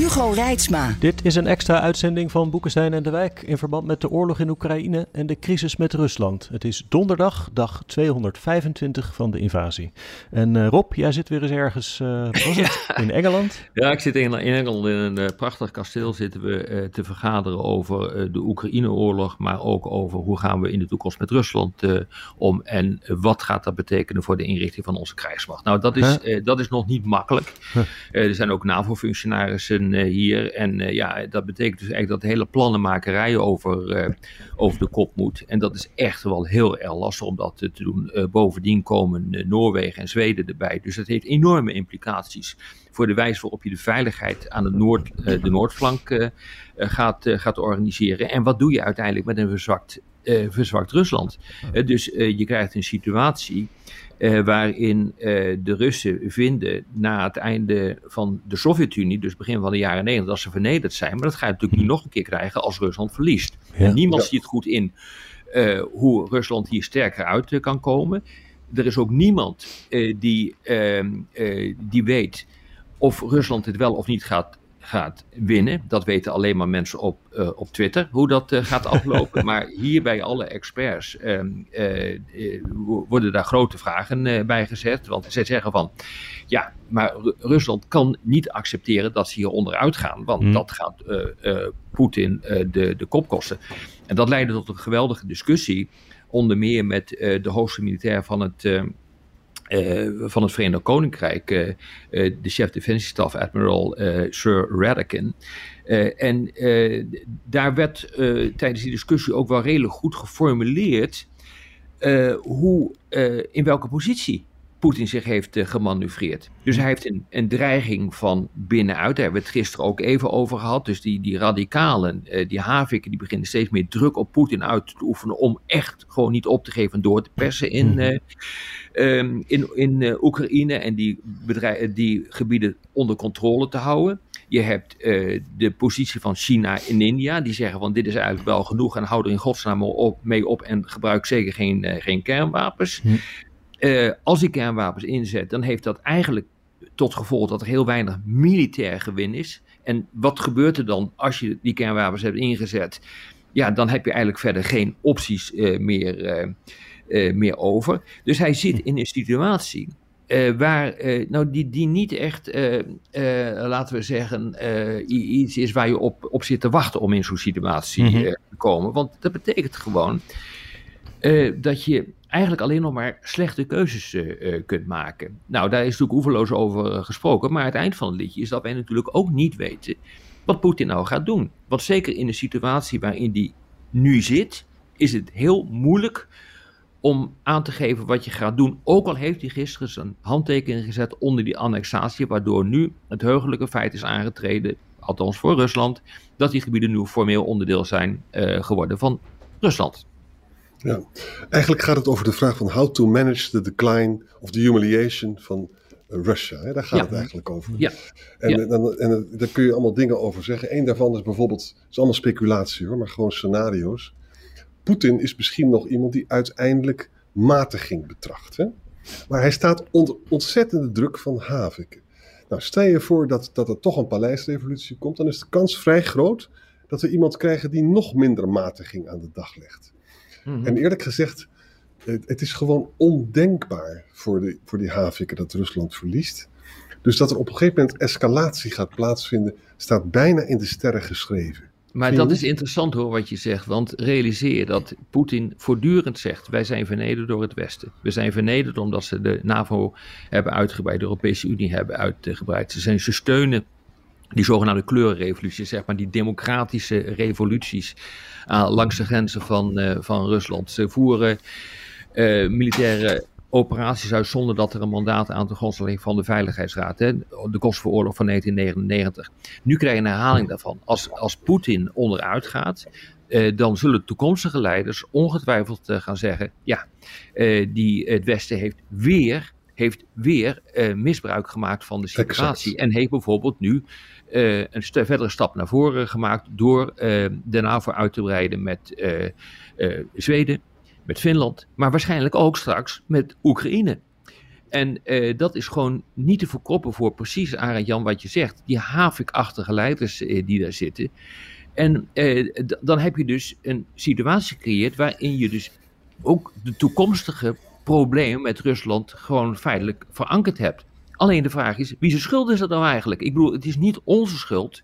Hugo Reitsma. Dit is een extra uitzending van Boekenstein en de Wijk in verband met de oorlog in Oekraïne en de crisis met Rusland. Het is donderdag, dag 225 van de invasie. En uh, Rob, jij zit weer eens ergens uh, het, in Engeland? Ja, ik zit in, in Engeland in een uh, prachtig kasteel zitten we te vergaderen over de Oekraïne-oorlog, maar ook over hoe gaan we in de toekomst met Rusland om en wat gaat dat betekenen voor de inrichting van onze krijgsmacht. Nou, dat is, dat is nog niet makkelijk. er zijn ook NAVO-functionarissen hier. En uh, ja, dat betekent dus eigenlijk dat hele plannenmakerij over, uh, over de kop moet. En dat is echt wel heel erg lastig om dat te doen. Bovendien komen Noorwegen en Zweden erbij. Dus dat heeft enorme implicaties voor de wijze waarop je de veiligheid aan de, noord, de noordflank gaat, gaat organiseren. En wat doe je uiteindelijk met een verzwakt, verzwakt Rusland? dus je krijgt een situatie uh, waarin uh, de Russen vinden na het einde van de Sovjet-Unie, dus begin van de jaren 90, dat ze vernederd zijn. Maar dat ga je natuurlijk nu nog een keer krijgen als Rusland verliest. Ja. En niemand ja. ziet goed in uh, hoe Rusland hier sterker uit kan komen. Er is ook niemand die, ehm, die weet of Rusland het wel of niet gaat gaat winnen. Dat weten alleen maar mensen op, uh, op Twitter, hoe dat uh, gaat aflopen. maar hier bij alle experts uh, worden daar grote vragen bij gezet. Want zij zeggen van, ja, maar Rusland kan niet accepteren dat ze hier onderuit gaan. Want hmm. dat gaat Poetin de, de kop kosten. En dat leidde tot een geweldige discussie. Onder meer met de hoogste militair van het uh, van het Verenigd Koninkrijk, uh, uh, de chef admiral Sir Radakin. en daar werd tijdens die discussie ook wel redelijk goed geformuleerd hoe, in welke positie Poetin zich heeft uh, gemanoeuvreerd. Dus hij heeft een, een, dreiging van binnenuit. Daar hebben we het gisteren ook even over gehad. Dus die, die radicalen, uh, die haviken, die beginnen steeds meer druk op Poetin uit te oefenen. om echt gewoon niet op te geven en door te persen in, uh, um, in, in Oekraïne. en die, die gebieden onder controle te houden. Je hebt de positie van China in India. Die zeggen van dit is eigenlijk wel genoeg. en hou er in godsnaam op, mee op. en gebruik zeker geen, geen kernwapens. Hm. Uh, als die kernwapens inzet, dan heeft dat eigenlijk tot gevolg dat er heel weinig militair gewin is. En wat gebeurt er dan als je die kernwapens hebt ingezet? Ja, dan heb je eigenlijk verder geen opties uh, meer, uh, meer over. Dus hij zit in een situatie waar, nou, die, die niet echt, laten we zeggen, iets is waar je op, op zit te wachten om in zo'n situatie mm -hmm. te komen. Want dat betekent gewoon dat je eigenlijk alleen nog maar slechte keuzes uh, kunt maken. Nou, daar is natuurlijk oeverloos over uh, gesproken, maar het eind van het liedje is dat wij natuurlijk ook niet weten wat Poetin nou gaat doen. Want zeker in de situatie waarin die nu zit, is het heel moeilijk om aan te geven wat je gaat doen. Ook al heeft hij gisteren zijn handtekening gezet onder die annexatie, waardoor nu het heugelijke feit is aangetreden, althans voor Rusland, dat die gebieden nu formeel onderdeel zijn geworden van Rusland. Ja, eigenlijk gaat het over de vraag van how to manage the decline of the humiliation van Russia. Hè? Daar gaat ja. het eigenlijk over. Ja. En, ja. Dan, en daar kun je allemaal dingen over zeggen. Eén daarvan is bijvoorbeeld, het is allemaal speculatie hoor, maar gewoon scenario's. Poetin is misschien nog iemand die uiteindelijk matiging betracht. Hè? Maar hij staat onder ontzettende druk van haviken. Nou, stel je voor dat, dat er toch een paleisrevolutie komt, dan is de kans vrij groot dat we iemand krijgen die nog minder matiging aan de dag legt. Mm-hmm. En eerlijk gezegd, het, het, is gewoon ondenkbaar voor, de, voor die haviken dat Rusland verliest. Dus dat er op een gegeven moment escalatie gaat plaatsvinden, staat bijna in de sterren geschreven. Maar dat is interessant hoor wat je zegt, want realiseer dat Poetin voortdurend zegt: wij zijn vernederd door het Westen. We zijn vernederd omdat ze de NAVO hebben uitgebreid, de Europese Unie hebben uitgebreid. Ze, zijn, ze steunen die zogenaamde kleurenrevoluties, zeg maar, die democratische revoluties uh, langs de grenzen van, uh, van Rusland. Ze voeren uh, militaire operaties uit zonder dat er een mandaat aan de grondslag van de Veiligheidsraad. Hè? De Kosovo-oorlog van 1999. Nu krijg je een herhaling daarvan. Als, als Poetin onderuit gaat, eh, dan zullen toekomstige leiders ongetwijfeld eh, gaan zeggen: ja, eh, die, het Westen heeft weer, heeft weer eh, misbruik gemaakt van de situatie. En heeft bijvoorbeeld nu eh, een st verdere stap naar voren gemaakt door eh, de NAVO uit te breiden met Zweden, met Finland, maar waarschijnlijk ook straks met Oekraïne. En uh, dat is gewoon niet te verkroppen voor precies, Arend Jan, wat je zegt. Die havikachtige leiders uh, die daar zitten. En uh, dan heb je dus een situatie gecreëerd waarin je dus ook de toekomstige problemen met Rusland gewoon feitelijk verankerd hebt. Alleen de vraag is, wie zijn schuld is dat nou eigenlijk? Ik bedoel, het is niet onze schuld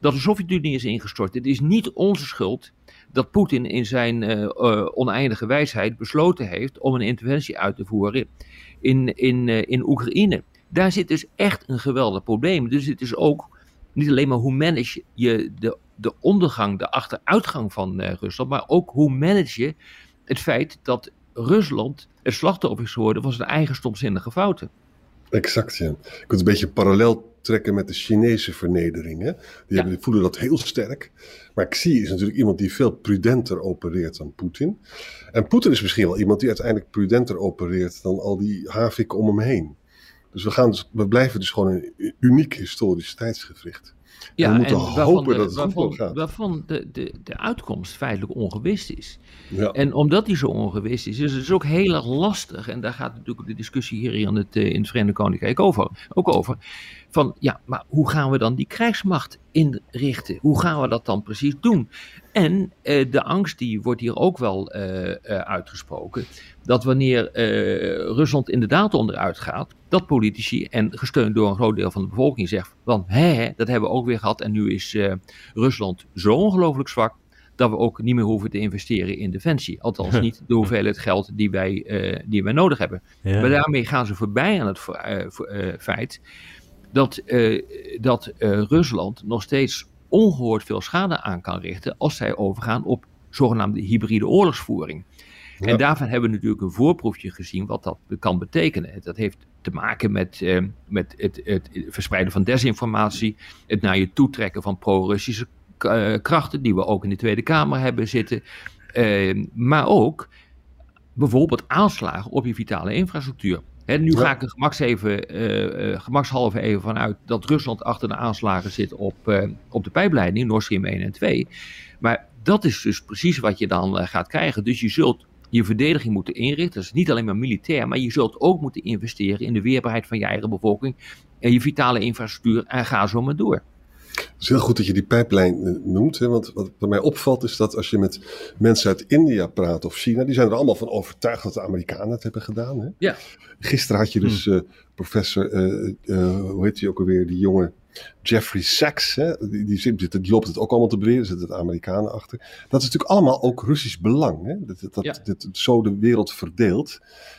dat de Sovjet-Unie is ingestort. Het is niet onze schuld dat Poetin in zijn uh, uh, oneindige wijsheid besloten heeft om een interventie uit te voeren in, in, uh, in Oekraïne. Daar zit dus echt een geweldig probleem. Dus het is ook niet alleen maar hoe manage je de, de ondergang, de achteruitgang van Rusland, maar ook hoe manage je het feit dat Rusland het slachtoffer is geworden van zijn eigen stomzinnige fouten. Exact, ja. Ik kunt een beetje parallel trekken met de Chinese vernedering. Hè? Die, ja. hebben, die voelen dat heel sterk. Maar Xi is natuurlijk iemand die veel prudenter opereert dan Poetin. En Poetin is misschien wel iemand die uiteindelijk prudenter opereert dan al die haviken om hem heen. Dus we, gaan dus, we blijven dus gewoon een uniek historisch tijdsgevricht. Ja, we moeten en hopen waarvan, de, dat het waarvan, goed gaat. waarvan de, de, de uitkomst feitelijk ongewist is. Ja. En omdat die zo ongewist is, is het dus ook heel erg lastig. En daar gaat natuurlijk de discussie hier in het, uh, in het Verenigd Koninkrijk over, ook over. Van ja, maar hoe gaan we dan die krijgsmacht inrichten? Hoe gaan we dat dan precies doen? En uh, de angst die wordt hier ook wel uh, uitgesproken. Dat wanneer Rusland inderdaad onderuit gaat, dat politici en gesteund door een groot deel van de bevolking zegt van hè, dat hebben we ook weer gehad en nu is Rusland zo ongelooflijk zwak dat we ook niet meer hoeven te investeren in defensie. Althans niet de hoeveelheid geld die wij, uh, die wij nodig hebben. Ja. Maar daarmee gaan ze voorbij aan het uh, uh, feit dat, dat Rusland nog steeds ongehoord veel schade aan kan richten als zij overgaan op zogenaamde hybride oorlogsvoering. Ja. En daarvan hebben we natuurlijk een voorproefje gezien wat dat kan betekenen. Dat heeft te maken met, uh, met het, het, verspreiden van desinformatie, het naar je toetrekken van pro-Russische uh, krachten, die we ook in de Tweede Kamer hebben zitten, uh, maar ook bijvoorbeeld aanslagen op je vitale infrastructuur. He, nu ja. ga ik er gemaks even, uh, gemakshalve even vanuit dat Rusland achter de aanslagen zit op, uh, op de pijpleiding, Nord Stream 1 en 2. Maar dat is dus precies wat je dan uh, gaat krijgen. Dus je zult je verdediging moeten inrichten. Dat is niet alleen maar militair, maar je zult ook moeten investeren in de weerbaarheid van je eigen bevolking en je vitale infrastructuur en ga zo maar door. Het is heel goed dat je die pijplijn noemt. Hè? Want wat, mij opvalt is dat als je met mensen uit India praat of China, die zijn er allemaal van overtuigd dat de Amerikanen het hebben gedaan. Hè? Ja. Gisteren had je dus uh, professor, uh, uh, hoe heet hij ook alweer, die jonge Jeffrey Sachs. Hè? Die, die, die, die loopt het ook allemaal te beweren, er zitten de Amerikanen achter. Dat is natuurlijk allemaal ook Russisch belang. Hè? Dat, dat, ja. dat, zo de wereld verdeelt.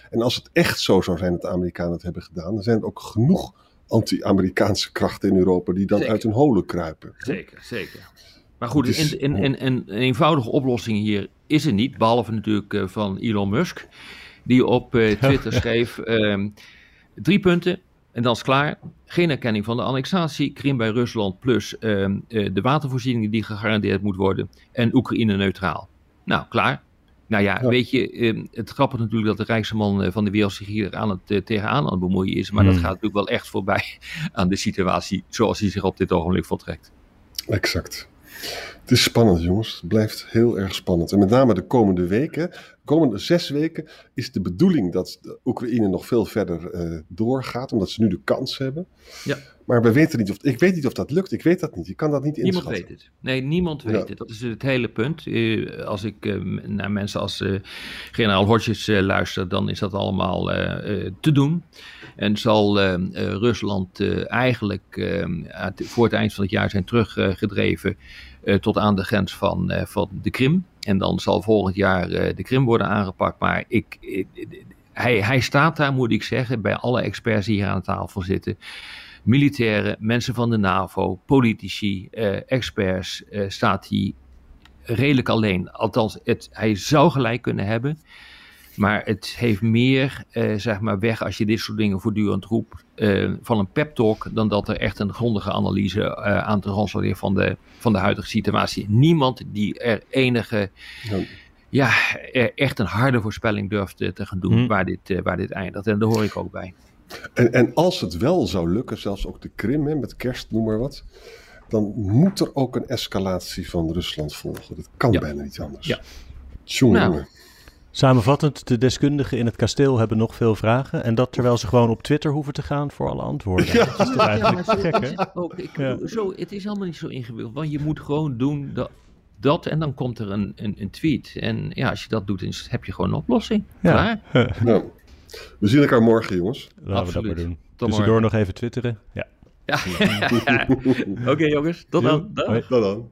En als het echt zo zou zijn dat de Amerikanen het hebben gedaan, dan zijn er ook genoeg anti-Amerikaanse krachten in Europa die dan zeker. uit hun holen kruipen. Zeker, zeker. Maar goed, is, een eenvoudige oplossing hier is er niet, behalve natuurlijk uh, van Elon Musk, die op uh, Twitter schreef: um, drie punten en dan is klaar. Geen erkenning van de annexatie, Krim bij Rusland plus um, uh, de watervoorziening die gegarandeerd moet worden en Oekraïne neutraal. Nou, klaar. Nou ja, ja, weet je, uh, het grappig natuurlijk dat de rijkste man uh, van de wereld zich hier aan het, uh, tegenaan aan het bemoeien is. Maar hmm. dat gaat natuurlijk wel echt voorbij aan de situatie zoals die zich op dit ogenblik voltrekt. Exact. Het is spannend, jongens. Het blijft heel erg spannend. En met name de komende weken, komende zes weken, is de bedoeling dat de Oekraïne nog veel verder uh, doorgaat, omdat ze nu de kans hebben. Ja. Maar we weten niet of, ik weet niet of dat lukt. Ik weet dat niet. Je kan dat niet inschatten. Niemand weet het. Nee, niemand weet ja. het. Dat is het hele punt. Uh, als ik uh, naar mensen als generaal Hodges luister, dan is dat allemaal te doen. En zal Rusland eigenlijk voor het eind van het jaar zijn teruggedreven tot aan de grens van, van de Krim. En dan zal volgend jaar de Krim worden aangepakt. Maar ik, hij, hij staat daar, moet ik zeggen, bij alle experts die hier aan tafel zitten militairen, mensen van de NAVO, politici, eh, experts, eh, staat hij redelijk alleen. Althans, het, hij zou gelijk kunnen hebben. Maar het heeft meer uh, zeg maar weg als je dit soort dingen voortdurend roept uh, van een pep talk dan dat er echt een grondige analyse uh, aan te grondslageren van de, van de huidige situatie. Niemand die er enige, ja, ja er echt een harde voorspelling durft te gaan doen hmm. waar, dit, waar dit eindigt. En daar hoor ik ook bij. En, en als het wel zou lukken, zelfs ook de Krim hè, met kerst, noem maar wat dan moet er ook een escalatie van Rusland volgen. Dat kan bijna niet anders. Ja. Tjonge, nou. Samenvattend, de deskundigen in het kasteel hebben nog veel vragen. En dat terwijl ze gewoon op Twitter hoeven te gaan voor alle antwoorden. Ja, dat is eigenlijk ja, gek, hè? Ook, ik, zo, het is allemaal niet zo ingewikkeld. Want je moet gewoon doen dat, dat en dan komt er een, een, een, tweet. En ja, als je dat doet, dan heb je gewoon een oplossing. Ja. Klaar. Nou, we zien elkaar morgen, jongens. Laten we dat maar doen. Tot Tussendoor nog even twitteren. Ja. Ja. Oké jongens, tot dan. Tot dan.